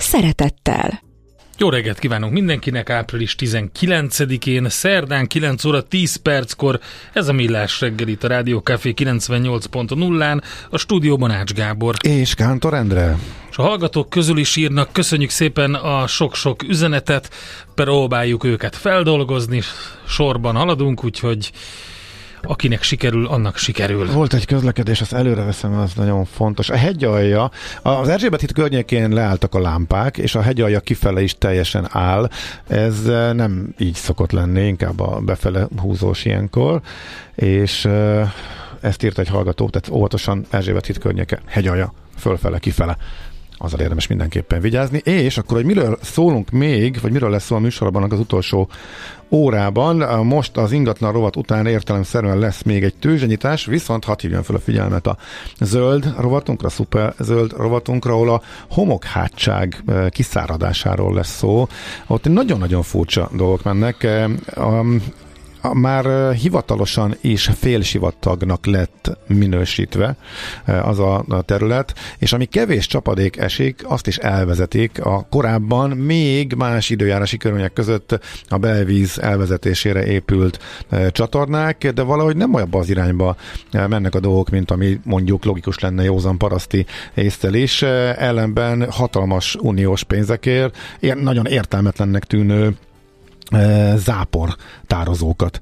szeretettel. Jó reggelt kívánunk mindenkinek, április 19-én, szerdán 9 óra 10 perckor, ez a Millás reggel itt a Rádió Café 98.0-án, a stúdióban Ács Gábor. És Kántor Endre. És a hallgatók közül is írnak, köszönjük szépen a sok-sok üzenetet, próbáljuk őket feldolgozni, sorban haladunk, úgyhogy akinek sikerül, annak sikerül. Volt egy közlekedés, azt előre veszem, az nagyon fontos. A hegyalja, az Erzsébet hit környékén leálltak a lámpák, és a hegyalja kifele is teljesen áll. Ez eh, nem így szokott lenni, inkább a befele húzós ilyenkor, és eh, ezt írt egy hallgató, tehát óvatosan Erzsébet hit környéke, hegyalja, fölfele, kifele azzal érdemes mindenképpen vigyázni. És akkor, hogy miről szólunk még, vagy miről lesz szó a műsorban az utolsó órában, most az ingatlan rovat után értelemszerűen lesz még egy tőzsdenyítás, viszont hadd hívjam fel a figyelmet a zöld rovatunkra, a szuper zöld rovatunkra, ahol a homokhátság eh, kiszáradásáról lesz szó. Ott nagyon-nagyon furcsa dolgok mennek. Már hivatalosan is félsivatagnak lett minősítve az a terület, és ami kevés csapadék esik, azt is elvezetik a korábban még más időjárási körülmények között a belvíz elvezetésére épült csatornák, de valahogy nem olyan az irányba mennek a dolgok, mint ami mondjuk logikus lenne józan paraszti észtelés. Ellenben hatalmas uniós pénzekért, ilyen nagyon értelmetlennek tűnő zápor tározókat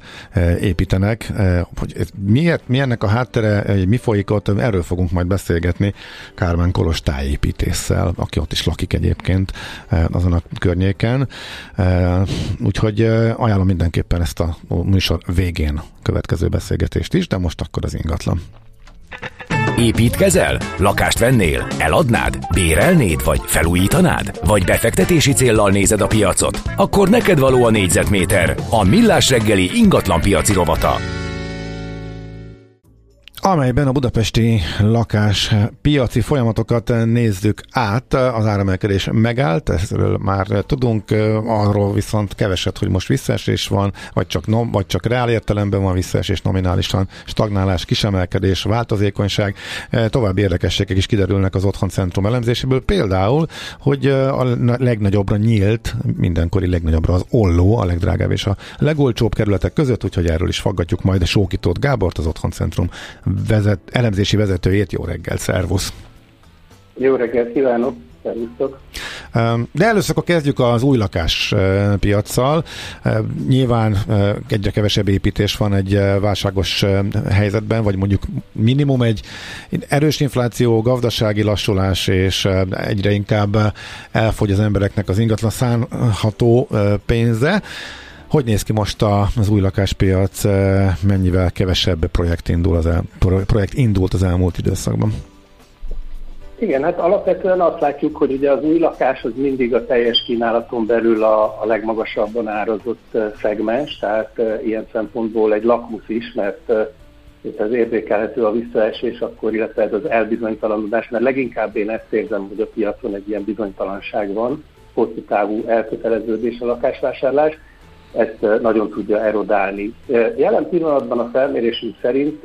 építenek. Hogy ez miért, mi ennek a háttere, mi folyik ott, erről fogunk majd beszélgetni Kármán Kolos tájépítéssel, aki ott is lakik egyébként azon a környéken. Úgyhogy ajánlom mindenképpen ezt a műsor végén következő beszélgetést is, de most akkor az ingatlan. Építkezel? Lakást vennél? Eladnád? Bérelnéd? Vagy felújítanád? Vagy befektetési céllal nézed a piacot? Akkor neked való a négyzetméter. A Millás reggeli ingatlan piaci rovata amelyben a budapesti lakás piaci folyamatokat nézzük át. Az áremelkedés megállt, ezről már tudunk, arról viszont keveset, hogy most visszaesés van, vagy csak, nom, vagy csak reál értelemben van visszaesés, nominálisan stagnálás, kisemelkedés, változékonyság. További érdekességek is kiderülnek az Otthon Centrum elemzéséből. Például, hogy a legnagyobbra nyílt, mindenkori legnagyobbra az Olló, a legdrágább és a legolcsóbb kerületek között, úgyhogy erről is faggatjuk majd a Sókitót Gábort, az Otthon Centrum vezet, elemzési vezetőjét. Jó reggel, szervusz! Jó reggelt kívánok! Szervusztok. De először akkor kezdjük az új lakás piacsal. Nyilván egyre kevesebb építés van egy válságos helyzetben, vagy mondjuk minimum egy erős infláció, gazdasági lassulás, és egyre inkább elfogy az embereknek az ingatlan szánható pénze. Hogy néz ki most az új lakáspiac, eh, mennyivel kevesebb projekt, indul az el, projekt indult az elmúlt időszakban? Igen, hát alapvetően azt látjuk, hogy ugye az új lakás az mindig a teljes kínálaton belül a, a legmagasabban árazott eh, szegmens, tehát e, ilyen szempontból egy lakmusz is, mert itt az érzékelhető a visszaesés akkor, illetve ez az elbizonytalanodás, mert leginkább én ezt érzem, hogy a piacon egy ilyen bizonytalanság van, hosszú távú elköteleződés a lakásvásárlás, ezt nagyon tudja erodálni. Jelen pillanatban a felmérésünk szerint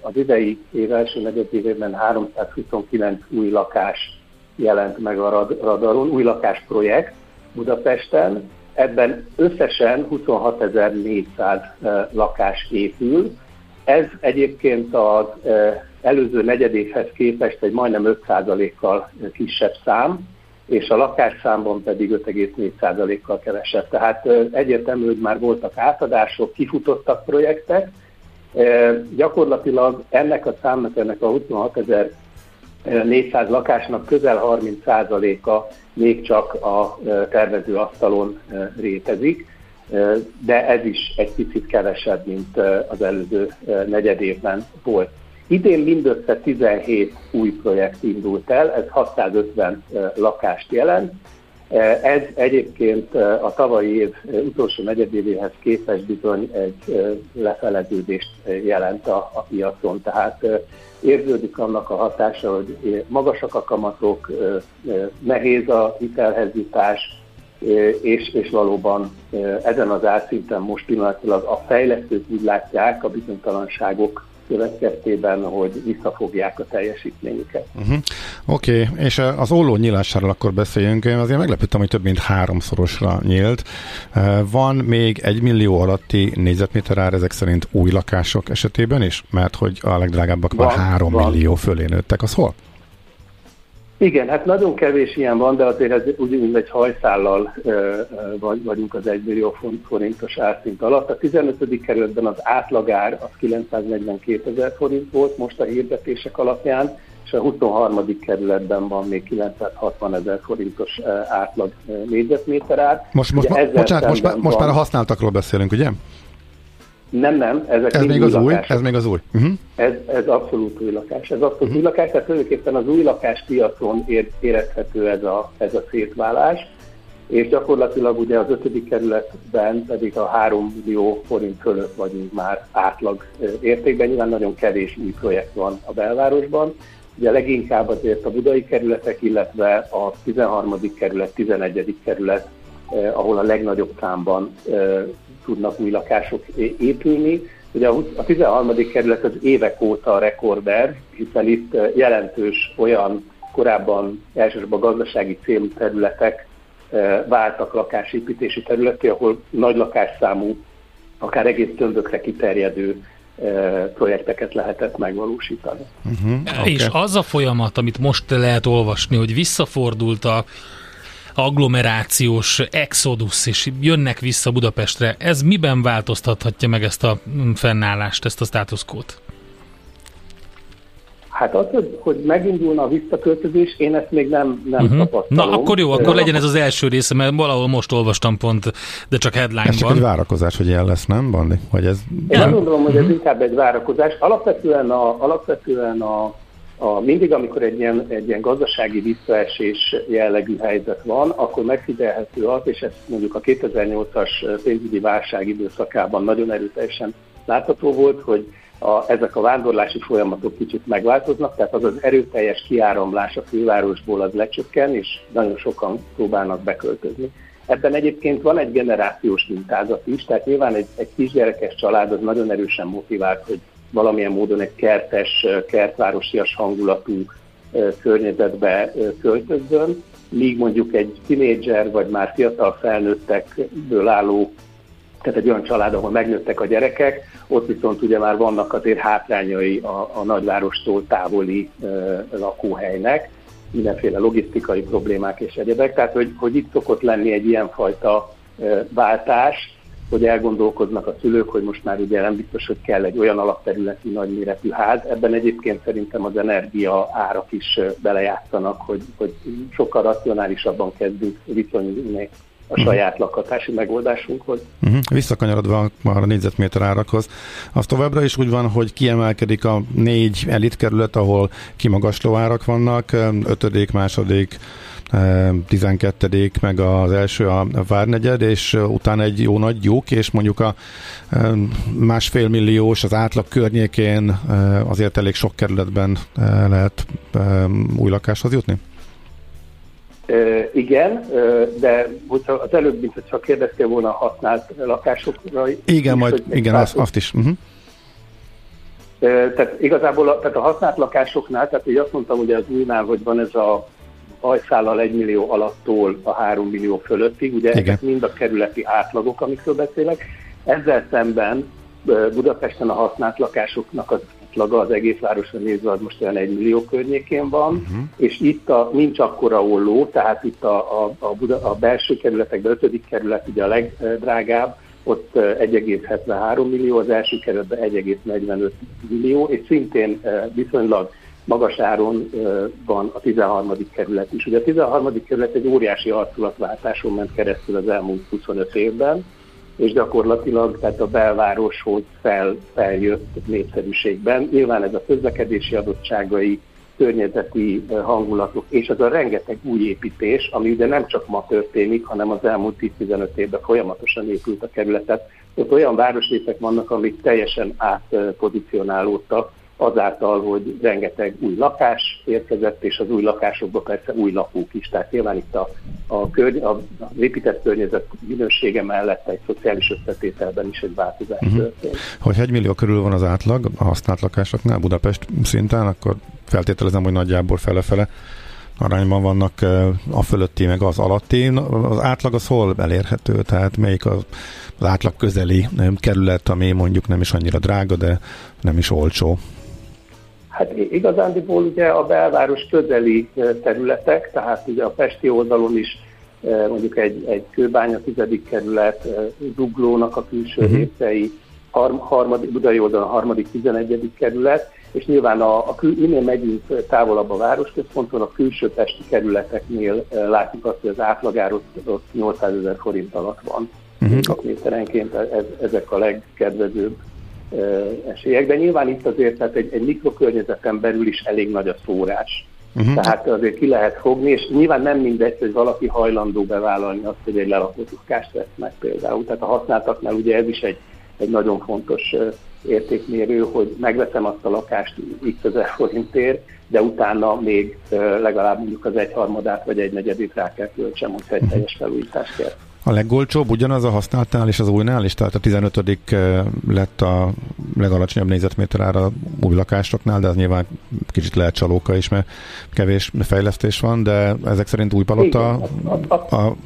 az idei év első negyedévében 329 új lakás jelent meg a radaron, új lakás projekt Budapesten, ebben összesen 26.400 lakás épül. Ez egyébként az előző negyedévhez képest egy majdnem 5%-kal kisebb szám, és a lakásszámban pedig 5,4%-kal kevesebb. Tehát egyértelmű, hogy már voltak átadások, kifutottak projektek. Gyakorlatilag ennek a számnak, ennek a 26.400 lakásnak közel 30%-a még csak a tervező asztalon rétezik, de ez is egy picit kevesebb, mint az előző negyedévben volt. Idén mindössze 17 új projekt indult el, ez 650 lakást jelent. Ez egyébként a tavalyi év utolsó negyedévéhez képest bizony egy lefeleződést jelent a, a piacon, tehát érződik annak a hatása, hogy magasak a kamatok, nehéz a hitelhez jutás, és, és valóban ezen az árszinten most pillanatilag a fejlesztők úgy látják a bizonytalanságok következtében, hogy visszafogják a teljesítményüket. Uh-huh. Oké, okay. és az olló nyílásáról akkor beszéljünk. Én azért meglepődtem, hogy több mint háromszorosra nyílt. Van még egy millió alatti négyzetméter ár ezek szerint új lakások esetében is? Mert hogy a legdrágábbak van, már három van. millió fölé nőttek. Az hol? Igen, hát nagyon kevés ilyen van, de azért ez úgy, egy hajszállal vagy, vagyunk az 1 millió forintos árszint alatt. A 15. kerületben az átlagár az 942 ezer forint volt most a hirdetések alapján, és a 23. kerületben van még 960 ezer forintos átlag négyzetméter ár. Most, most, ma, bocsánat, most, már, most már a használtakról beszélünk, ugye? Nem, nem, ezek ez még az új, ez még az új. Uh-huh. Ez, ez abszolút új lakás. Ez abszolút uh-huh. új lakás, tehát tulajdonképpen az új piacon ér, érezhető ez a, ez a szétválás, és gyakorlatilag ugye az ötödik kerületben pedig a 3 millió forint fölött vagyunk már átlag értékben, nyilván nagyon kevés új projekt van a belvárosban, Ugye leginkább azért a budai kerületek, illetve a 13. kerület, 11. kerület, eh, ahol a legnagyobb számban eh, tudnak új lakások épülni. Ugye a 13. kerület az évek óta a rekorder, hiszen itt jelentős olyan korábban elsősorban gazdasági célú területek váltak lakásépítési területé, ahol nagy lakásszámú, akár egész tömbökre kiterjedő projekteket lehetett megvalósítani. Uh-huh, okay. És az a folyamat, amit most lehet olvasni, hogy visszafordult a agglomerációs exodus, és jönnek vissza Budapestre. Ez miben változtathatja meg ezt a fennállást, ezt a státuszkót? Hát az, hogy, hogy megindulna a visszaköltözés, én ezt még nem, nem uh-huh. tapasztalom. Na, akkor jó, akkor legyen ez az első része, mert valahol most olvastam pont, de csak headline-ban. Ez csak egy várakozás, hogy ilyen lesz, nem, Bandi? Hogy ez... Én azt gondolom, hogy ez uh-huh. inkább egy várakozás. Alapvetően a, alapvetően a a, mindig, amikor egy ilyen, egy ilyen gazdasági visszaesés jellegű helyzet van, akkor megfigyelhető az, és ez mondjuk a 2008-as pénzügyi válság időszakában nagyon erőteljesen látható volt, hogy a, ezek a vándorlási folyamatok kicsit megváltoznak, tehát az az erőteljes kiáramlás a fővárosból az lecsökken, és nagyon sokan próbálnak beköltözni. Ebben egyébként van egy generációs mintázat is, tehát nyilván egy, egy kisgyerekes család az nagyon erősen motivált, hogy valamilyen módon egy kertes, kertvárosias hangulatú környezetbe költözön, míg mondjuk egy tinédzser vagy már fiatal felnőttekből álló, tehát egy olyan család, ahol megnőttek a gyerekek, ott viszont ugye már vannak azért hátrányai a, a nagyvárostól távoli e, lakóhelynek, mindenféle logisztikai problémák és egyebek, tehát hogy, hogy itt szokott lenni egy ilyenfajta e, váltás, hogy elgondolkoznak a szülők, hogy most már ugye nem biztos, hogy kell egy olyan alapterületi nagyméretű ház. Ebben egyébként szerintem az energia árak is belejátszanak, hogy, hogy sokkal racionálisabban kezdünk viszonyulni a mhm. saját lakhatási megoldásunkhoz. Uh-huh. Visszakanyarodva már a négyzetméter árakhoz, az továbbra is úgy van, hogy kiemelkedik a négy elitkerület, ahol kimagasló árak vannak, ötödik, második, 12 meg az első a Várnegyed, és utána egy jó nagy lyuk, és mondjuk a másfél milliós az átlag környékén azért elég sok kerületben lehet új lakáshoz jutni? E, igen, de az előbb, mint hogyha kérdeztél volna a használt lakásokra. Igen, is, majd, igen, azt, azt is. Uh-huh. Tehát igazából a, tehát a használt lakásoknál, tehát így azt mondtam ugye az újnál, hogy van ez a hajszállal 1 millió alattól a 3 millió fölöttig, ugye Igen. ezek mind a kerületi átlagok, amikről beszélek. Ezzel szemben Budapesten a használt lakásoknak az átlaga az egész városra nézve az most olyan 1 millió környékén van, uh-huh. és itt a, nincs akkora olló, tehát itt a, a, a, Buda, a belső kerületekben, 5. kerület ugye a legdrágább, ott 1,73 millió, az első kerületben 1,45 millió, és szintén viszonylag magas áron van a 13. kerület is. Ugye a 13. kerület egy óriási arculatváltáson ment keresztül az elmúlt 25 évben, és gyakorlatilag tehát a belvároshoz fel, feljött népszerűségben. Nyilván ez a közlekedési adottságai, környezeti hangulatok, és az a rengeteg új építés, ami ugye nem csak ma történik, hanem az elmúlt 10-15 évben folyamatosan épült a kerületet. Ott olyan városrészek vannak, amik teljesen átpozicionálódtak, azáltal, hogy rengeteg új lakás érkezett, és az új lakásokban persze új lakók is. Tehát nyilván itt a, a, körny- a, az épített környezet minősége mellett egy szociális összetételben is egy változás uh-huh. történt. Hogy egy millió körül van az átlag a használt lakásoknál Budapest szinten, akkor feltételezem, hogy nagyjából fele-fele arányban vannak a fölötti, meg az alatti. Az átlag az hol elérhető? Tehát melyik az, az átlag közeli kerület, ami mondjuk nem is annyira drága, de nem is olcsó? Hát igazándiból ugye a belváros közeli területek, tehát ugye a Pesti oldalon is mondjuk egy, egy kőbánya tizedik kerület, Zuglónak a külső uh-huh. részei, harmadik, Budai oldalon a harmadik, tizenegyedik kerület, és nyilván a, a minél megyünk távolabb a városközponton, a külső pesti kerületeknél látjuk azt, hogy az átlagár ott, ott 800 ezer forint alatt van. Uh-huh. Méterenként ez, ezek a legkedvezőbb esélyek, de nyilván itt azért tehát egy, egy mikrokörnyezeten belül is elég nagy a szórás. Uh-huh. Tehát azért ki lehet fogni, és nyilván nem mindegy, hogy valaki hajlandó bevállalni azt, hogy egy lelakott lakást vesz meg például. Tehát a használtaknál ugye ez is egy, egy nagyon fontos értékmérő, hogy megveszem azt a lakást x ezer forintért, de utána még legalább mondjuk az egyharmadát vagy egy negyedét rá kell költsem, hogyha egy mhm. teljes felújítást kell. A legolcsóbb ugyanaz a használtnál és az újnál is, tehát a 15 lett a legalacsonyabb négyzetméter ára új lakásoknál, de az nyilván kicsit lehet csalóka is, mert kevés fejlesztés van, de ezek szerint új palota a, a, a, a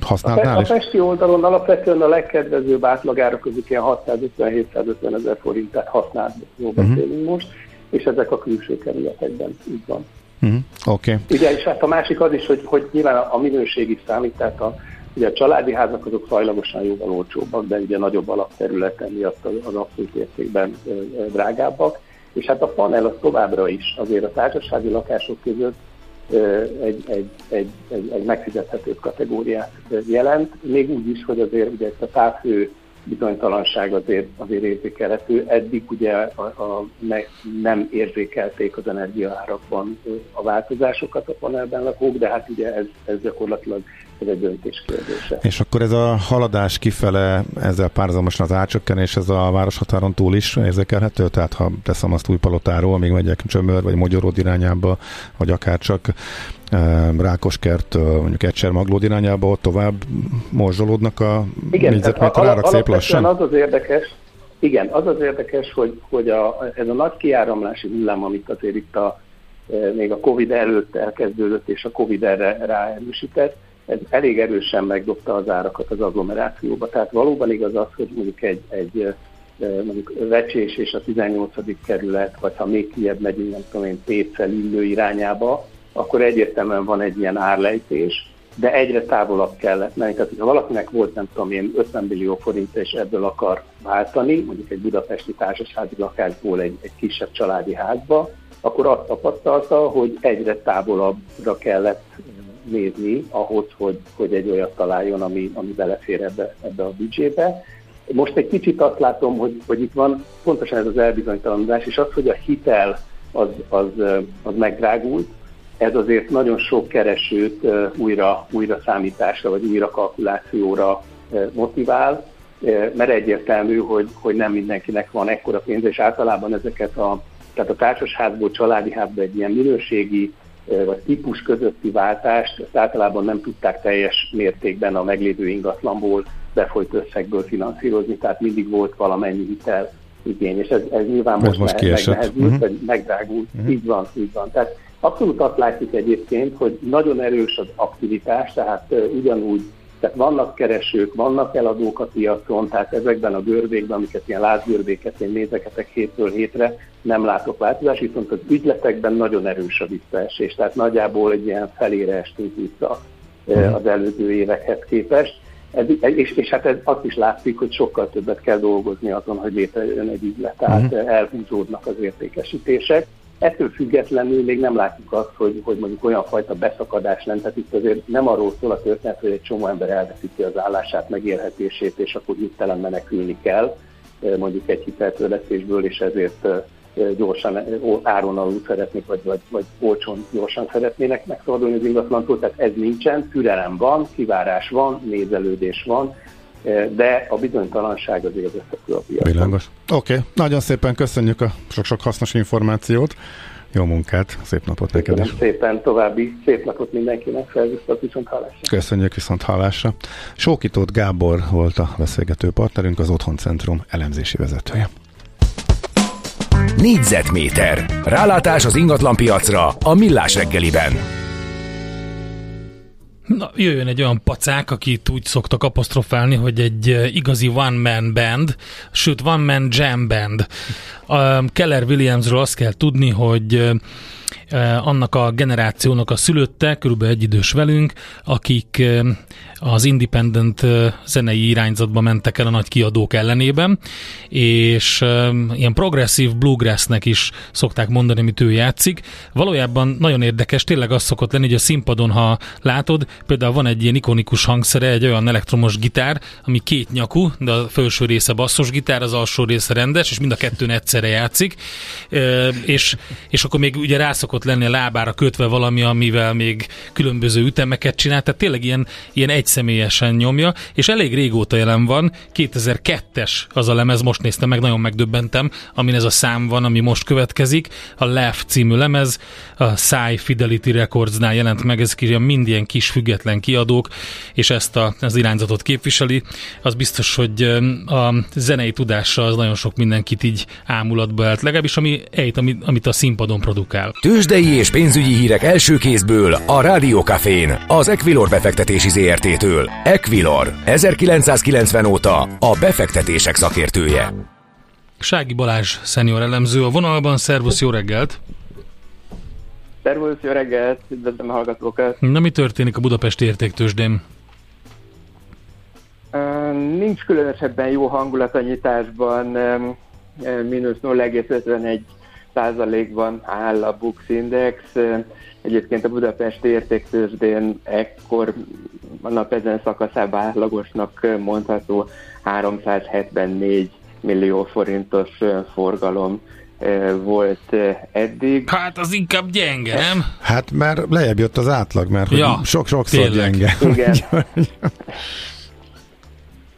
használtnál a, is? A Pesti oldalon alapvetően a legkedvezőbb átlagára közük ilyen 650-750 ezer forint, tehát használt jó mhm. beszélünk uh-huh. most, és ezek a külső kerületekben így van. Uh-huh. Oké. Okay. Ugye, és hát a másik az is, hogy, hogy nyilván a, a minőségi számít, tehát a Ugye a családi házak azok fajlagosan jóval olcsóbbak, de ugye nagyobb alapterületen miatt az abszolút értékben drágábbak. És hát a panel az továbbra is azért a társasági lakások között egy, egy, egy, egy, egy megfizethető kategóriát jelent, még úgy is, hogy azért ugye ezt a távfő bizonytalanság azért, azért érzékelhető. Eddig ugye a, a, ne, nem érzékelték az energiaárakban a változásokat a panelben lakók, de hát ugye ez, ez gyakorlatilag ez egy döntés kérdése. És akkor ez a haladás kifele, ezzel párhuzamosan az átcsökkenés, ez a városhatáron túl is érzékelhető? Tehát ha teszem azt új palotáról, amíg megyek Csömör vagy Magyaród irányába, vagy akár csak Rákoskert, mondjuk Egyszer Maglód irányába, ott tovább morzsolódnak a négyzetméter árak szép lassan? Az az érdekes, igen, az az érdekes, hogy, hogy a, ez a nagy kiáramlási hullám, amit azért itt a, még a Covid előtt elkezdődött, és a Covid erre ráerősített, ez elég erősen megdobta az árakat az agglomerációba. Tehát valóban igaz az, hogy mondjuk egy, egy mondjuk Vecsés és a 18. kerület, vagy ha még kiebb megyünk, nem tudom én, Pécsel illő irányába, akkor egyértelműen van egy ilyen árlejtés, de egyre távolabb kellett menni. Tehát, ha valakinek volt, nem tudom én, 50 millió forint, és ebből akar váltani, mondjuk egy budapesti társasági lakásból egy, egy kisebb családi házba, akkor azt tapasztalta, hogy egyre távolabbra kellett nézni ahhoz, hogy, hogy egy olyat találjon, ami, ami belefér ebbe, ebbe a büdzsébe. Most egy kicsit azt látom, hogy, hogy itt van pontosan ez az elbizonytalanodás, és az, hogy a hitel az, az, az megdrágult, ez azért nagyon sok keresőt újra, újra számításra vagy újra kalkulációra motivál, mert egyértelmű, hogy, hogy nem mindenkinek van ekkora pénz, és általában ezeket a, tehát a társasházból, családi házból egy ilyen minőségi vagy típus közötti váltást ezt általában nem tudták teljes mértékben a meglévő ingatlanból befolyt összegből finanszírozni, tehát mindig volt valamennyi hitel igény, és ez, ez nyilván most, most megnehezült, uh-huh. vagy megdrágult. Uh-huh. Így van, így van. Tehát abszolút azt látjuk egyébként, hogy nagyon erős az aktivitás, tehát uh, ugyanúgy tehát vannak keresők, vannak eladók a piacon, tehát ezekben a görbékben, amiket ilyen lázgörbéket én nézegetek hétről hétre, nem látok változás, viszont az ügyletekben nagyon erős a visszaesés, tehát nagyjából egy ilyen felére estünk vissza mhm. az előző évekhez képest. Ez, és, és hát ez azt is látszik, hogy sokkal többet kell dolgozni azon, hogy létrejön egy ügylet, tehát uh-huh. elhúzódnak az értékesítések. Ettől függetlenül még nem látjuk azt, hogy, hogy mondjuk olyan fajta beszakadás lenne, tehát itt azért nem arról szól a történet, hogy egy csomó ember elveszíti az állását, megélhetését, és akkor hirtelen menekülni kell, mondjuk egy hiteltörlesztésből, és ezért gyorsan áron alul szeretnék, vagy, vagy, vagy olcsón gyorsan szeretnének megszabadulni az ingatlantól, tehát ez nincsen, türelem van, kivárás van, nézelődés van, de a bizonytalanság az érzethető a piacon. Világos. Oké, okay. nagyon szépen köszönjük a sok-sok hasznos információt. Jó munkát, szép napot neked is. szépen, további szép napot mindenkinek, felviszont viszont hallásra. Köszönjük viszont hallásra. Sókitót Gábor volt a beszélgető partnerünk, az Otthon Centrum elemzési vezetője. Négyzetméter. Rálátás az ingatlanpiacra a Millás reggeliben. Na, jöjjön egy olyan pacák, akit úgy szoktak apostrofálni, hogy egy eh, igazi one-man band, sőt one-man jam band. A Keller Williamsről azt kell tudni, hogy eh, annak a generációnak a szülötte, körülbelül egy idős velünk, akik az independent zenei irányzatba mentek el a nagy kiadók ellenében, és ilyen progresszív bluegrassnek is szokták mondani, amit ő játszik. Valójában nagyon érdekes, tényleg az szokott lenni, hogy a színpadon, ha látod, például van egy ilyen ikonikus hangszere, egy olyan elektromos gitár, ami két nyakú, de a felső része basszos gitár, az alsó része rendes, és mind a kettőn egyszerre játszik, és, és akkor még ugye rászokott lenni a lábára kötve valami, amivel még különböző ütemeket csinál, tehát tényleg ilyen, ilyen egy egyszemélyesen nyomja, és elég régóta jelen van, 2002-es az a lemez, most néztem meg, nagyon megdöbbentem, amin ez a szám van, ami most következik, a Laugh című lemez, a Psy Fidelity Recordsnál jelent meg, ez kírja mind ilyen kis független kiadók, és ezt a, az irányzatot képviseli. Az biztos, hogy a zenei tudása az nagyon sok mindenkit így ámulatba állt, legalábbis ami, ejt, amit, amit a színpadon produkál. Tőzsdei és pénzügyi hírek első kézből a Rádiókafén, az Equilor befektetési ZRT Equilor-től. Equilor, 1990 óta a befektetések szakértője. Sági Balázs, szenior elemző a vonalban. Szervusz, jó reggelt! Szervusz, jó reggelt! Üdvözlöm a hallgatókat! Na, mi történik a Budapesti értéktősdén? Nincs különösebben jó hangulat a nyitásban, mínusz 0,51 százalékban áll a Bux Index. Egyébként a Budapesti értéktősdén ekkor a nap ezen szakaszában átlagosnak mondható 374 millió forintos forgalom volt eddig. Hát az inkább gyenge, nem? Hát mert lejjebb jött az átlag, mert ja, sok-sokszor gyenge. Igen.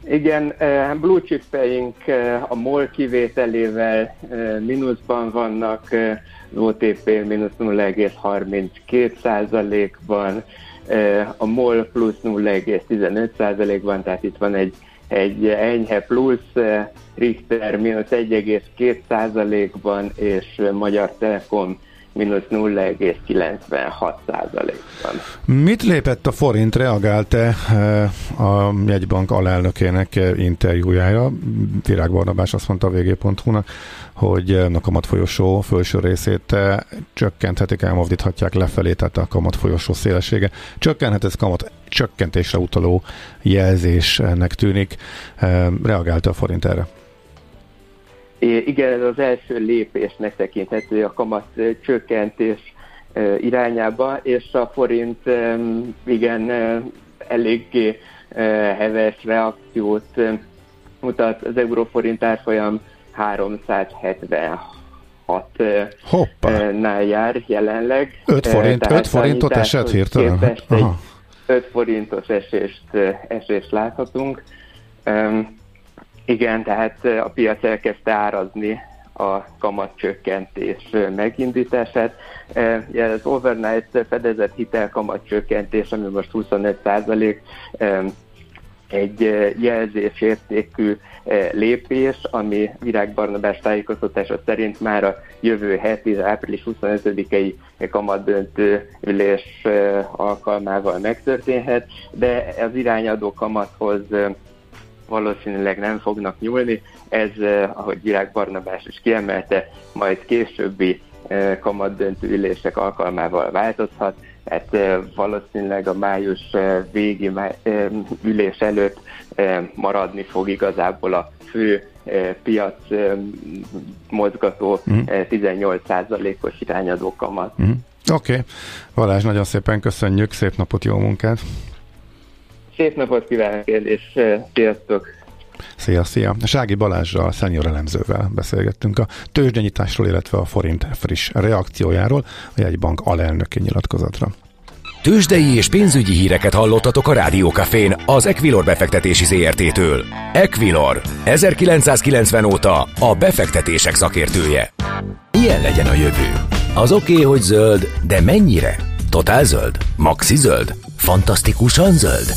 Igen, blue chippeink a MOL kivételével mínuszban vannak, az OTP mínusz 0,32 százalékban, a MOL plusz 0,15 százalékban, tehát itt van egy, egy enyhe plusz, Richter mínusz 1,2 százalékban, és Magyar Telekom mínusz 0,96 százalékban. Mit lépett a forint, reagált-e a jegybank alelnökének interjújára? Virág Barnabás azt mondta a vg.hu-nak, hogy a kamat folyosó felső részét csökkenthetik, elmozdíthatják lefelé, tehát a kamat folyosó szélessége. Csökkenhet ez kamat csökkentésre utaló jelzésnek tűnik. Reagált a forint erre? Igen, ez az első lépésnek tekinthető a kamat csökkentés irányába, és a forint igen eléggé heves reakciót mutat. Az euróforint árfolyam 376 nál jár jelenleg. 5 forint, 5 forintot esett hirtelen? 5 forintos esést, esést láthatunk. Igen, tehát a piac elkezdte árazni a kamatcsökkentés megindítását. Az overnight fedezett hitel kamatcsökkentés, ami most 25 százalék, egy jelzésértékű lépés, ami Virág Barnabás tájékoztatása szerint már a jövő heti, április 25-i kamatdöntő ülés alkalmával megtörténhet, de az irányadó kamathoz valószínűleg nem fognak nyúlni. Ez, eh, ahogy Virág Barnabás is kiemelte, majd későbbi eh, kamatdöntő ülések alkalmával változhat, tehát eh, valószínűleg a május végi ülés előtt maradni fog igazából a fő piac mozgató mm. 18%-os irányadó kamat. Mm. Oké, okay. Valázs, nagyon szépen köszönjük, szép napot, jó munkát! Szép napot kívánok, és sziasztok! Szia, szia! Sági Balázsral, szenior elemzővel beszélgettünk a tőzsdenyításról, illetve a forint friss reakciójáról, a jegybank alelnöki nyilatkozatra. Tőzsdei és pénzügyi híreket hallottatok a Rádiókafén az Equilor befektetési ZRT-től. Equilor, 1990 óta a befektetések szakértője. Milyen legyen a jövő? Az oké, okay, hogy zöld, de mennyire? Totál zöld? Maxi zöld? Fantasztikusan zöld?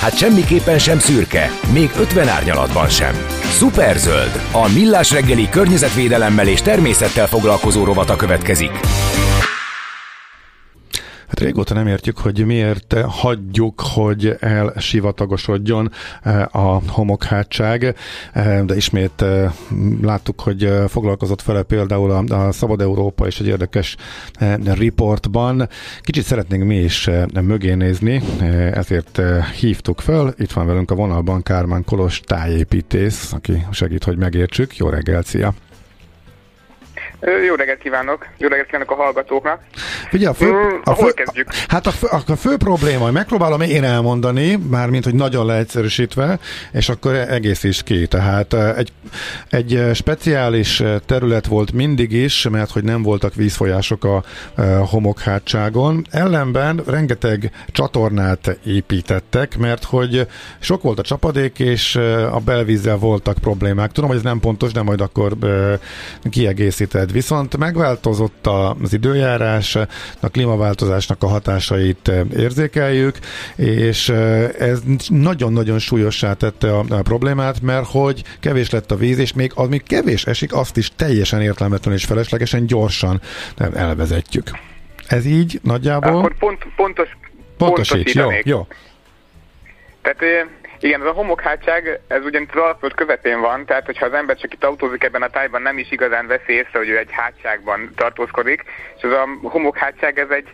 Hát semmiképpen sem szürke, még 50 árnyalatban sem. Superzöld, a millás reggeli környezetvédelemmel és természettel foglalkozó rovata következik. Hát régóta nem értjük, hogy miért hagyjuk, hogy elsivatagosodjon eh, a homokhátság, eh, de ismét eh, láttuk, hogy foglalkozott vele például a Szabad Európa és egy érdekes riportban. Kicsit szeretnénk mi is mögé nézni, ezért hívtuk föl. Itt van velünk a vonalban Kármán Kolos tájépítész, aki segít, hogy megértsük. Jó reggelt, szia! Jó reggelt kívánok! Jó reggelt kívánok a hallgatóknak! Ugye a fő, mm, a fő, kezdjük? Hát a fő, a fő probléma, hogy megpróbálom én elmondani, mármint, hogy nagyon leegyszerűsítve, és akkor egész is ki. Tehát egy, egy speciális terület volt mindig is, mert hogy nem voltak vízfolyások a homokhátságon. Ellenben rengeteg csatornát építettek, mert hogy sok volt a csapadék, és a belvízzel voltak problémák. Tudom, hogy ez nem pontos, de majd akkor kiegészíted évad, viszont megváltozott az időjárás, a klímaváltozásnak a hatásait eh, érzékeljük, és eh, ez nagyon-nagyon súlyossá tette a, a problémát, mert hogy kevés lett a víz, és még még kevés esik, azt is teljesen értelmetlen és feleslegesen gyorsan elvezetjük. Ez így nagyjából? Akkor pont, pontos, Pontosíts, jó, jó. Tehát eh, igen, ez a homokhátság, ez ugyanis az alapföld közepén van, tehát hogyha az ember csak itt autózik ebben a tájban, nem is igazán veszi észre, hogy ő egy hátságban tartózkodik, és ez a homokhátság, ez egy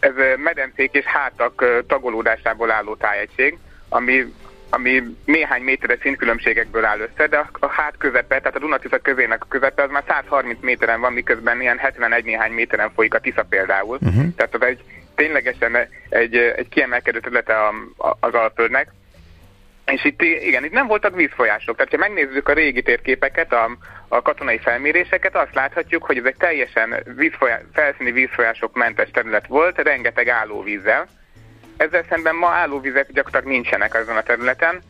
ez medencék és hátak tagolódásából álló tájegység, ami, ami néhány méteres szintkülönbségekből áll össze, de a, a hát közepe, tehát a Dunatisza közének a közepe, az már 130 méteren van, miközben ilyen 71 néhány méteren folyik a Tisza például. Uh-huh. Tehát az egy ténylegesen egy, egy kiemelkedő területe az Alföldnek. És itt igen, itt nem voltak vízfolyások. Tehát, ha megnézzük a régi térképeket, a, a katonai felméréseket, azt láthatjuk, hogy ez egy teljesen vízfolyás, felszíni vízfolyások mentes terület volt, rengeteg állóvízzel. Ezzel szemben ma állóvizek gyakorlatilag nincsenek azon a területen,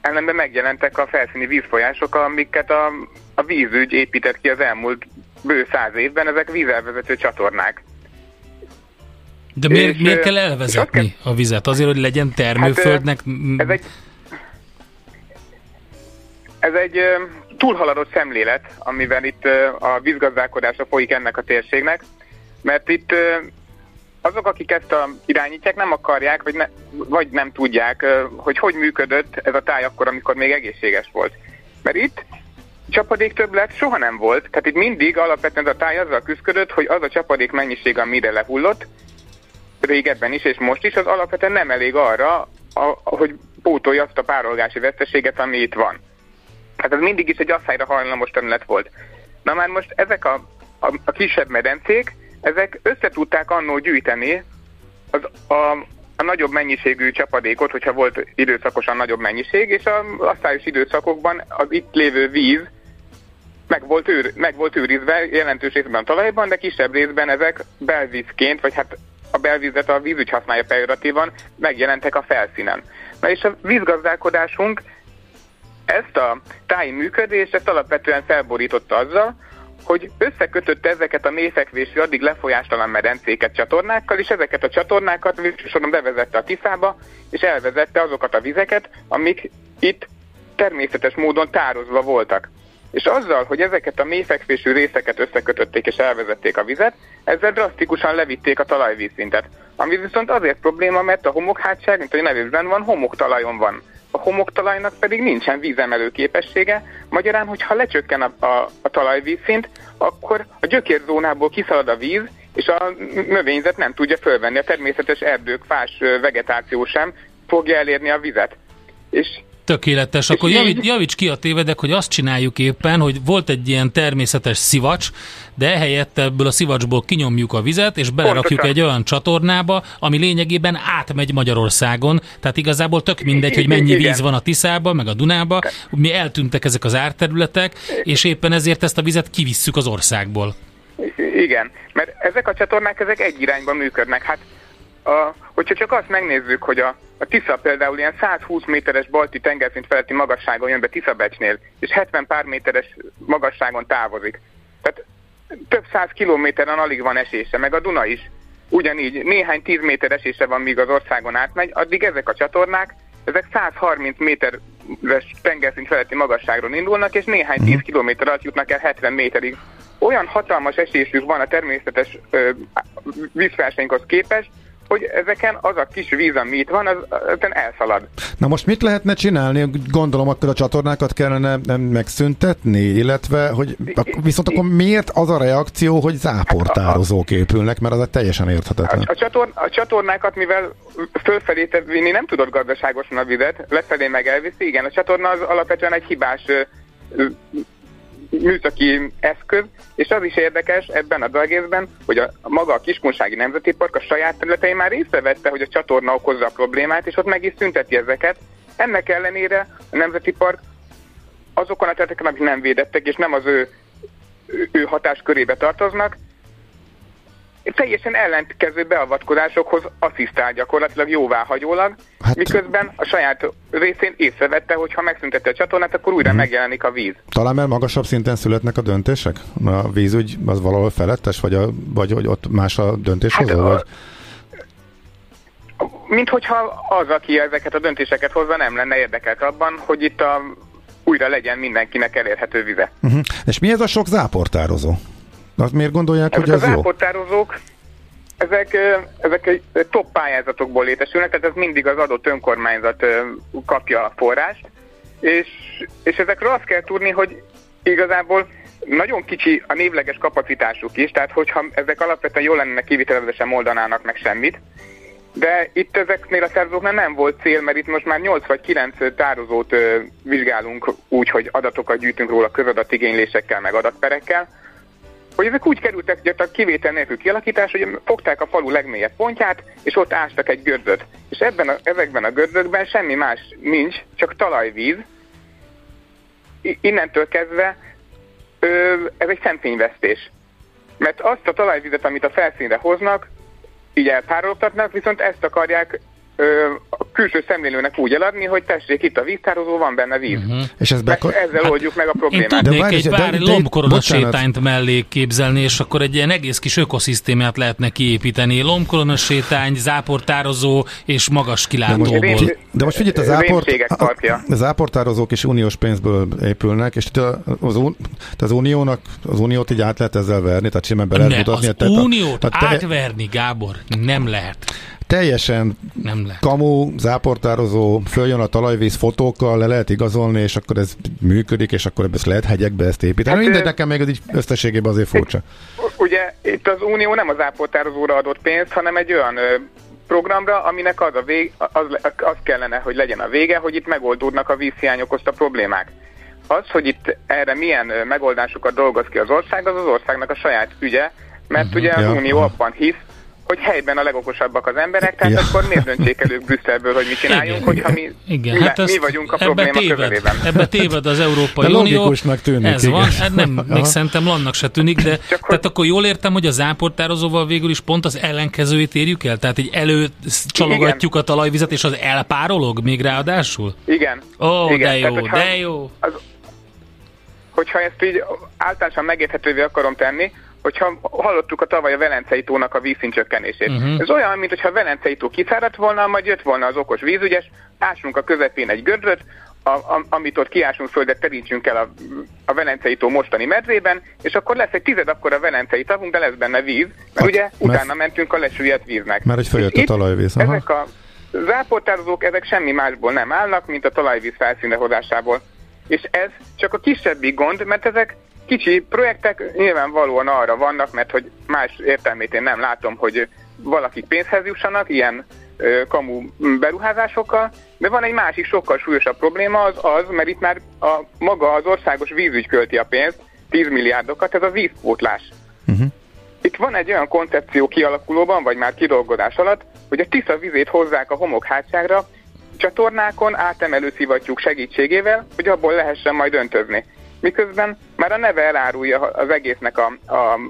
ellenben megjelentek a felszíni vízfolyások, amiket a, a vízügy épített ki az elmúlt bő száz évben, ezek vízelvezető csatornák. De miért, és, miért kell elvezetni a vizet? Azért, hogy legyen termőföldnek... Hát, ez egy ez egy túlhaladott szemlélet, amivel itt a vízgazdálkodása folyik ennek a térségnek, mert itt azok, akik ezt a irányítják, nem akarják, vagy, ne, vagy nem tudják, hogy hogy működött ez a táj akkor, amikor még egészséges volt. Mert itt csapadék többlet soha nem volt, tehát itt mindig alapvetően ez a táj azzal küzdött, hogy az a csapadék mennyiség, amire lehullott, régebben is és most is, az alapvetően nem elég arra, a, hogy pótolja azt a párolgási veszteséget, ami itt van. Hát ez mindig is egy asszályra hajlamos terület volt. Na már most ezek a, a, a kisebb medencék, ezek összetudták annó gyűjteni az, a, a nagyobb mennyiségű csapadékot, hogyha volt időszakosan nagyobb mennyiség, és a asszályos időszakokban az itt lévő víz meg volt, őr, meg volt őrizve jelentős részben a talajban, de kisebb részben ezek belvízként, vagy hát a belvizet a vízügy használja pejoratívan, megjelentek a felszínen. Na és a vízgazdálkodásunk ezt a táji működést, ezt alapvetően felborította azzal, hogy összekötötte ezeket a mélyfekvésű, addig lefolyástalan medencéket csatornákkal, és ezeket a csatornákat végsősoron bevezette a Tiszába, és elvezette azokat a vizeket, amik itt természetes módon tározva voltak. És azzal, hogy ezeket a mélyfekvésű részeket összekötötték és elvezették a vizet, ezzel drasztikusan levitték a talajvízszintet. Ami viszont azért probléma, mert a homokhátság, mint a nevében van, homoktalajon van a homoktalajnak pedig nincsen vízemelő képessége, magyarán, hogyha lecsökken a, a, a talajvízszint, akkor a gyökérzónából kiszalad a víz, és a növényzet nem tudja fölvenni, a természetes erdők, fás vegetáció sem fogja elérni a vizet. És Tökéletes. Akkor javíts, javíts ki a tévedek, hogy azt csináljuk éppen, hogy volt egy ilyen természetes szivacs, de ehelyett ebből a szivacsból kinyomjuk a vizet, és belerakjuk Pontosan. egy olyan csatornába, ami lényegében átmegy Magyarországon. Tehát igazából tök mindegy, hogy mennyi Igen. víz van a Tiszába, meg a Dunába. Mi eltűntek ezek az árterületek, és éppen ezért ezt a vizet kivisszük az országból. Igen, mert ezek a csatornák ezek egy irányba működnek. Hát, a, hogyha csak azt megnézzük, hogy a, a Tisza például ilyen 120 méteres balti tengerszint feletti magasságon jön be Tiszabecsnél, és 70 pár méteres magasságon távozik. Tehát több száz kilométeren alig van esése, meg a Duna is. Ugyanígy néhány tíz méter esése van, míg az országon átmegy, addig ezek a csatornák, ezek 130 méteres tengerszint feletti magasságról indulnak, és néhány tíz kilométer alatt jutnak el 70 méterig. Olyan hatalmas esésük van a természetes ö, vízfelseinkhoz képest, hogy ezeken az a kis víz, ami itt van, az, az elszalad. Na most mit lehetne csinálni? Gondolom, akkor a csatornákat kellene megszüntetni, illetve, hogy viszont akkor miért az a reakció, hogy záportározók épülnek, mert az egy teljesen A, érthetetlen. a, csatorn, a csatornákat, mivel fölfelé vinni nem tudod gazdaságosan a vizet, lefelé meg elviszi, igen, a csatorna az alapvetően egy hibás műszaki eszköz, és az is érdekes ebben a egészben, hogy a, a maga a Kiskunsági Nemzeti Park a saját területein már észrevette, hogy a csatorna okozza a problémát, és ott meg is szünteti ezeket. Ennek ellenére a Nemzeti Park azokon a területeken, amik nem védettek, és nem az ő, ő hatáskörébe tartoznak, teljesen ellentkező beavatkozásokhoz asszisztál gyakorlatilag jóváhagyólag, Hát- miközben a saját részén észrevette, hogy ha megszüntette a csatornát, akkor újra Mhm. megjelenik a víz. Talán mert magasabb szinten születnek a döntések? A vízügy az valahol felettes, vagy, a, vagy hogy ott más a döntéshozó? Hát, vagy? Mint hogyha az, aki ezeket a döntéseket hozza, nem lenne érdekelt abban, hogy itt a, újra legyen mindenkinek elérhető vize. Uh-huh. És mi ez a sok záportározó? Azt miért gondolják, Ezek hogy az ez jó? ápoltározók, ezek, ezek egy top pályázatokból létesülnek, tehát ez mindig az adott önkormányzat kapja a forrást, és, és ezekről azt kell tudni, hogy igazából nagyon kicsi a névleges kapacitásuk is, tehát hogyha ezek alapvetően jól lennének kivitelezve, sem oldanának meg semmit, de itt ezeknél a szerzőknél nem volt cél, mert itt most már 8 vagy 9 tározót vizsgálunk úgy, hogy adatokat gyűjtünk róla közadatigénylésekkel, meg adatperekkel, hogy ezek úgy kerültek gyakorlatilag kivétel nélkül kialakítás, hogy fogták a falu legmélyebb pontját, és ott ástak egy gördöt. És ebben a, ezekben a gördökben semmi más nincs, csak talajvíz. Innentől kezdve ö, ez egy szemfényvesztés. Mert azt a talajvizet, amit a felszínre hoznak, így elpárologtatnak, viszont ezt akarják ö, a külső szemlélőnek úgy eladni, hogy tessék, itt a víztározó, van benne víz. Uh-huh. És ez beko- ezzel oldjuk meg a Én problémát. tudnék várj, egy de- pár de- de- lombkorona sétányt mellé képzelni, és akkor egy ilyen egész kis ökoszisztémát lehetne kiépíteni. Lombkorona sétány, záportározó és magas kilátóból. Rém- De most figyelj, az, áport, Rémségek parkja. az áportározók is uniós pénzből épülnek, és itt a- az, az uniónak, az uniót így át lehet ezzel verni, tehát simán be lehet Ne, mutatni. az tehát a- uniót tehát te, átverni, Gábor, nem lehet. Teljesen Nem lehet. kamu, záportározó, följön a talajvíz fotókkal, le lehet igazolni, és akkor ez működik, és akkor ezt lehet hegyekbe ezt építeni. Hát, Mindegy, nekem még ez így összességében azért furcsa. Ugye itt az Unió nem az ápoltározóra adott pénzt, hanem egy olyan ö, programra, aminek az, a vég, az, az kellene, hogy legyen a vége, hogy itt megoldódnak a vízhiány okozta problémák. Az, hogy itt erre milyen ö, megoldásokat dolgoz ki az ország, az az országnak a saját ügye, mert uh-huh. ugye az Ja, Unió aha. abban hisz, hogy helyben a legokosabbak az emberek, tehát Ja. akkor miért döntsék el ők Brüsszelből, hogy mit csináljunk, Igen. hogyha mi, Igen, mi, hát mi ezt, vagyunk a ebbe probléma téved, közelében. Ebbe téved az Európai De Unió. logikusnak tűnik, Ez igen. van, hát nem, még szerintem lannak se tűnik, de Csak tehát akkor jól értem, hogy a záportározóval végül is pont az ellenkezőjét érjük el? Tehát így előcsalogatjuk a talajvizet, és az elpárolog még ráadásul? Igen. Ó, Igen, de jó, tehát, de jó. az, hogyha ezt így általánosan megérthetővé akarom tenni, hogyha hallottuk a tavaly a Velencei tónak a vízszint csökkenését. Mhm. Uh-huh. Ez olyan, mint hogyha a Velencei tó kiszáradt volna, majd jött volna az okos vízügyes, ásunk a közepén egy gödröt, a, a, amit ott kiásunk földet, terítsünk el a, a Velencei tó mostani medzében, és akkor lesz egy tized akkor a Velencei tavunk, de lesz benne víz, mert Hát, ugye mert- utána mentünk a lesüllyedt víznek. Mert hogy följött a talajvíz, aha. Ezek a záportározók, ezek semmi másból nem állnak, mint a talajvíz felszínre hozásából. És ez csak a kisebbik gond, mert ezek kicsi projektek nyilvánvalóan arra vannak, mert hogy más értelmét én nem látom, hogy valakik pénzhez jussanak, ilyen kamu beruházásokkal, de van egy másik sokkal súlyosabb probléma, az az, mert itt már a, maga az országos vízügy költi a pénzt, 10 milliárdokat, ez a vízpótlás. Uh-huh. Itt van egy olyan koncepció kialakulóban, vagy már kidolgozás alatt, hogy a Tisza vizét hozzák a homokhátságra, csatornákon átemelő szivattyúk segítségével, hogy abból lehessen majd öntözni. Miközben már a neve elárulja az egésznek a, a, a,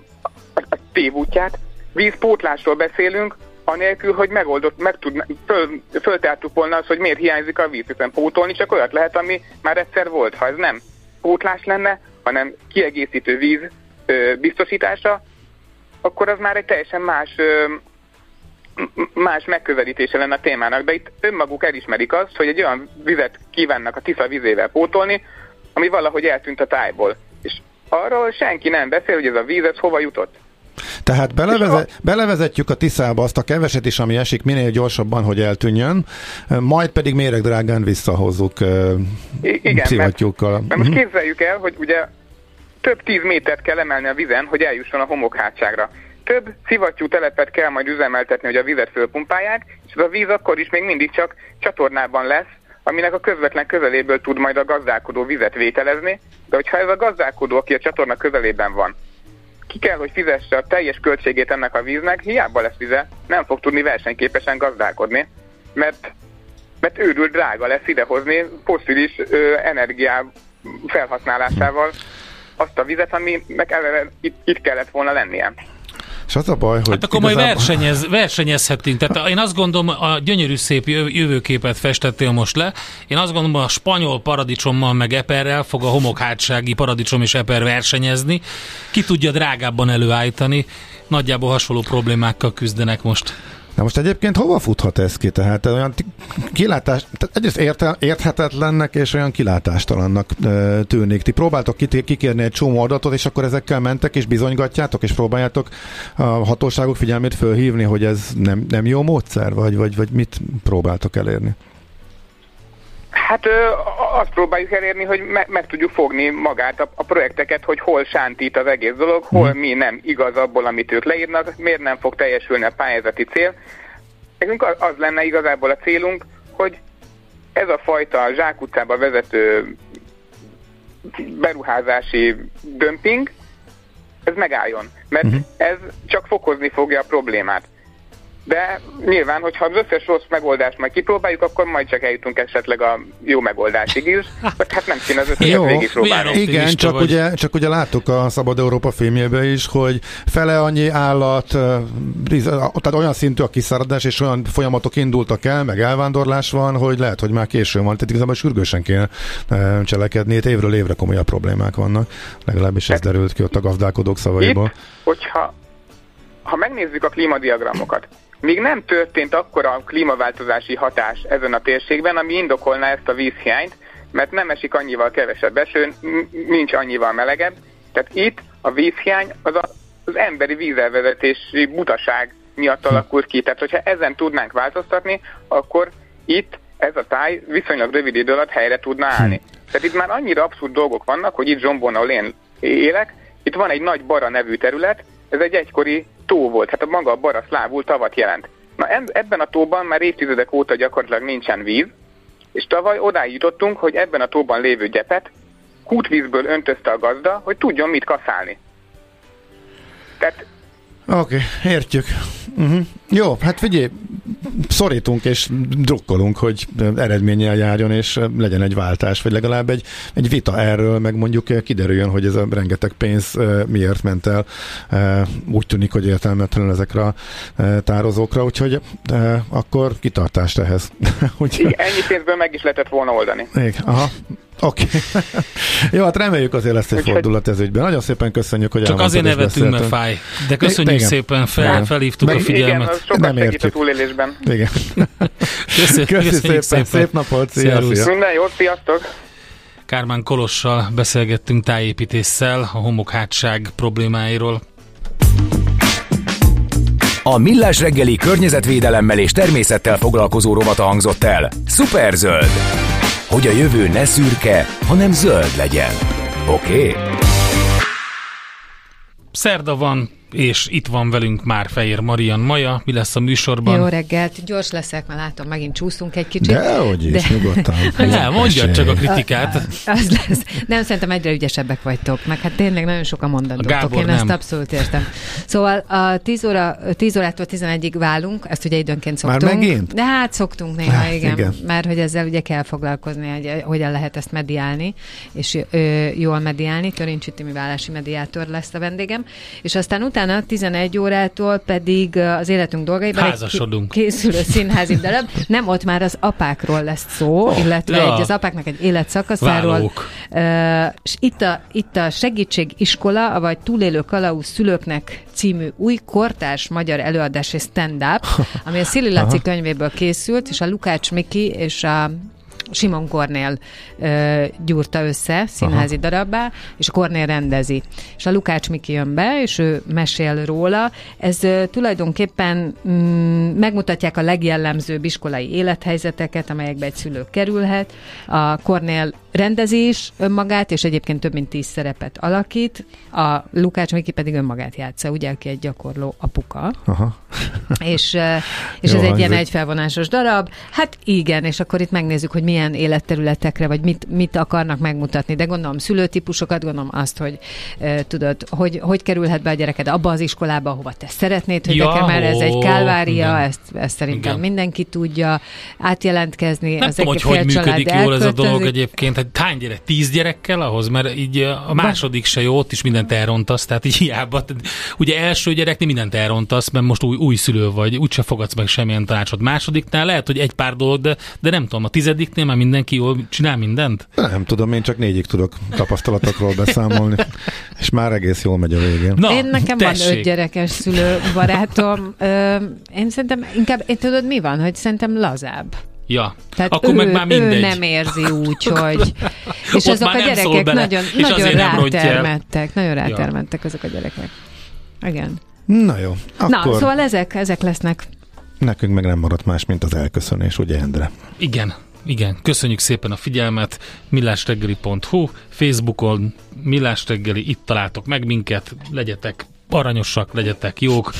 a tévútját, vízpótlásról beszélünk, anélkül, hogy megoldott, meg tud, föl, föltártuk volna az, hogy miért hiányzik a víz, hiszen pótolni csak olyat lehet, ami már egyszer volt. Ha ez nem pótlás lenne, hanem kiegészítő víz ö, biztosítása, akkor az már egy teljesen más ö, más megközelítése lenne a témának, de itt önmaguk elismerik azt, hogy egy olyan vizet kívánnak a Tisza vizével pótolni, ami valahogy eltűnt a tájból. És arról senki nem beszél, hogy ez a víz ez hova jutott. Tehát beleveze, belevezetjük a Tiszába azt a keveset is, ami esik minél gyorsabban, hogy eltűnjön, majd pedig méregdrágán visszahozzuk Igen, szivattyúkkal. Mert, mert most mhm. képzeljük el, hogy ugye több tíz métert kell emelni a vizen, hogy eljusson a homokhátságra. Több szivattyú telepet kell majd üzemeltetni, hogy a vizet fölpumpálják, és az a víz akkor is még mindig csak csatornában lesz, aminek a közvetlen közeléből tud majd a gazdálkodó vizet vételezni, de hogyha ez a gazdálkodó, aki a csatorna közelében van, ki kell, hogy fizesse a teljes költségét ennek a víznek, hiába lesz vize, nem fog tudni versenyképesen gazdálkodni, mert, mert őrül drága lesz idehozni foszilis energiá felhasználásával azt a vizet, aminek itt, itt kellett volna lennie. És az a baj, hogy... Hát akkor igazából... majd versenyez, versenyezhetünk. Tehát én azt gondolom, a gyönyörű szép jövőképet festettél most le. Én azt gondolom, a spanyol paradicsommal meg eperrel fog a homokhátsági paradicsom és eper versenyezni. Ki tudja drágábban előállítani. Nagyjából hasonló problémákkal küzdenek most. Na most egyébként hova futhat ez ki? Tehát olyan kilátás, tehát egyrészt érte, érthetetlennek és olyan kilátástalannak e, tűnik. Ti próbáltok kikérni egy csomó adatot, és akkor ezekkel mentek, és bizonygatjátok, és próbáljátok a hatóságok figyelmét fölhívni, hogy ez nem, nem jó módszer, vagy, vagy, vagy mit próbáltok elérni? Hát ö, azt próbáljuk elérni, hogy me- meg tudjuk fogni magát a, a projekteket, hogy hol sántít az egész dolog, hol mhm. mi nem igaz abból, amit ők leírnak, miért nem fog teljesülni a pályázati cél. Nekünk az, az lenne igazából a célunk, hogy ez a fajta zsákutcába vezető beruházási dömping, ez megálljon, mert uh-huh. ez csak fokozni fogja a problémát. De nyilván, hogyha az összes rossz megoldást majd kipróbáljuk, akkor majd csak eljutunk esetleg a jó megoldásig is. Vagy hát nem kéne az összeset jó, végigpróbálni. Igen, csak ugye, csak ugye láttuk a Szabad Európa filmjében is, hogy fele annyi állat, tehát olyan szintű a kiszáradás, és olyan folyamatok indultak el, meg elvándorlás van, hogy lehet, hogy már későn van. Tehát igazából sürgősen kéne cselekedni, itt évről évre komolyabb problémák vannak. Legalábbis ez derült ki ott a gazdálkodók szavaiból. Itt, hogyha ha megnézzük a klímadiagramokat, még nem történt akkora klímaváltozási hatás ezen a térségben, ami indokolná ezt a vízhiányt, mert nem esik annyival kevesebb eső, nincs annyival melegebb. Tehát itt a vízhiány az a, az emberi vízelvezetési butaság miatt alakult ki. Tehát, hogyha ezen tudnánk változtatni, akkor itt ez a táj viszonylag rövid idő alatt helyre tudna állni. Tehát itt már annyira abszurd dolgok vannak, hogy itt Zsombon, ahol én élek, itt van egy nagy Bara nevű terület, ez egy egykori tó volt, hát a maga a bara szlávul tavat jelent. Na ebben a tóban már évtizedek óta gyakorlatilag nincsen víz, és tavaly odáig jutottunk, hogy ebben a tóban lévő gyepet kútvízből öntözte a gazda, hogy tudjon mit kaszálni. Tehát Oké, okay, értjük. Uh-huh. Jó, hát figyelj, szorítunk és drukkolunk, hogy eredménnyel járjon, és legyen egy váltás, vagy legalább egy, egy vita erről, meg mondjuk kiderüljön, hogy ez a rengeteg pénz miért ment el. Úgy tűnik, hogy értelmetlen ezekre a tározókra, úgyhogy akkor kitartást ehhez. Úgy... Igen, ennyi pénzből meg is lehetett volna oldani. Igen, aha. Oké. Okay. Jó, hát reméljük azért lesz egy fordulat ez ügyben. Nagyon szépen köszönjük, hogy Csak azért nevetünk, mert fáj. De köszönjük igen. szépen, fel, felhívtuk Meg, a figyelmet. Igen, Nem értjük. a túlélésben. Igen. Köszönjük, köszönjük szépen. szépen. Szép napot. Szia, szia. Minden jót, sziasztok. Kármán Kolossal beszélgettünk tájépítéssel, a homokhátság problémáiról. A Millás reggeli környezetvédelemmel és természettel foglalkozó rovata hangzott el. Superzöld hogy a jövő ne szürke, hanem zöld legyen. Oké? Okay? Szerda van, és itt van velünk már Fehér Marian Maja. Mi lesz a műsorban? Jó reggelt, gyors leszek, mert látom, megint csúszunk egy kicsit. De hogy is, de... nyugodtan. Ne, mondja csak a kritikát. A, az lesz. Nem, szerintem egyre ügyesebbek vagytok, meg hát tényleg nagyon sokan mondandótok, én nem. ezt abszolút értem. Szóval a 10, óra, 10 órától 11-ig válunk, ezt ugye időnként szoktunk. Már megint? De hát szoktunk néha, hát, igen, igen. Mert hogy ezzel ugye kell foglalkozni, hogy hogyan lehet ezt mediálni, és ö, jól mediálni. Törincs Timi válási mediátor lesz a vendégem. És aztán utána 11 órától pedig az életünk dolgaiban Házasodunk. készülő színházi darab. Nem ott már az apákról lesz szó, oh, illetve ja. egy, az apáknak egy életszakaszáról. Uh, és itt a, itt a segítségiskola, vagy túlélő kalauz szülőknek című új kortárs magyar előadás és stand-up, ami a Szili Laci könyvéből készült, és a Lukács Miki és a Simon Kornél ö, gyúrta össze színházi Aha. darabbá, és a Kornél rendezi. És a Lukács Miki jön be, és ő mesél róla. Ez ö, tulajdonképpen mm, megmutatják a legjellemzőbb iskolai élethelyzeteket, amelyekbe egy szülő kerülhet. A Kornél rendezés önmagát, és egyébként több mint tíz szerepet alakít. A Lukács Miki pedig önmagát játsza, ugye, aki egy gyakorló apuka. Aha. és és Jó, ez egy ilyen egyfelvonásos darab. Hát igen, és akkor itt megnézzük, hogy milyen életterületekre, vagy mit, mit akarnak megmutatni. De gondolom szülőtípusokat, gondolom azt, hogy uh, tudod, hogy, hogy kerülhet be a gyereked abba az iskolába, ahova te szeretnéd, hogy ja, mert ez egy kálvária, ezt, ezt szerintem igen. mindenki tudja átjelentkezni. Nem az tudom, hogy hogy működik jól ez a dolog egyébként, hogy hány gyerek? Tíz gyerekkel ahhoz? Mert így a második se jó, ott is mindent elrontasz, tehát így hiába. Ugye első gyereknél mindent elrontasz, mert most új, új szülő vagy, úgyse fogadsz meg semmilyen tanácsot. Másodiknál lehet, hogy egy pár dolog, de, de nem tudom, a tizediknél már mindenki jól csinál mindent? Nem tudom, én csak négyig tudok tapasztalatokról beszámolni, és már egész jól megy a végén. Na, én nekem tessék. van öt gyerekes szülő barátom. Ö, én szerintem inkább, én tudod mi van, hogy szerintem lazább. Ja, Tehát akkor ő, meg már mindegy. ő nem érzi úgy, hogy... és azok a gyerekek nagyon, nagyon rátermettek, nagyon rátermettek ja. azok a gyerekek. Igen. Na jó. Akkor... Na, szóval ezek, ezek lesznek. Nekünk meg nem maradt más, mint az elköszönés, ugye Endre? Igen, igen, köszönjük szépen a figyelmet, millásreggeli.hu, Facebookon millásreggeli, itt találtok meg minket, legyetek aranyosak, legyetek jók,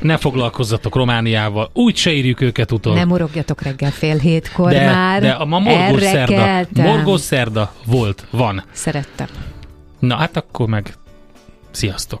ne foglalkozzatok Romániával, úgy se írjuk őket utol. Nem morogjatok reggel fél hétkor de, már. De a ma morgós szerda, morgós szerda volt, van. Szerettem. Na hát akkor meg sziasztok.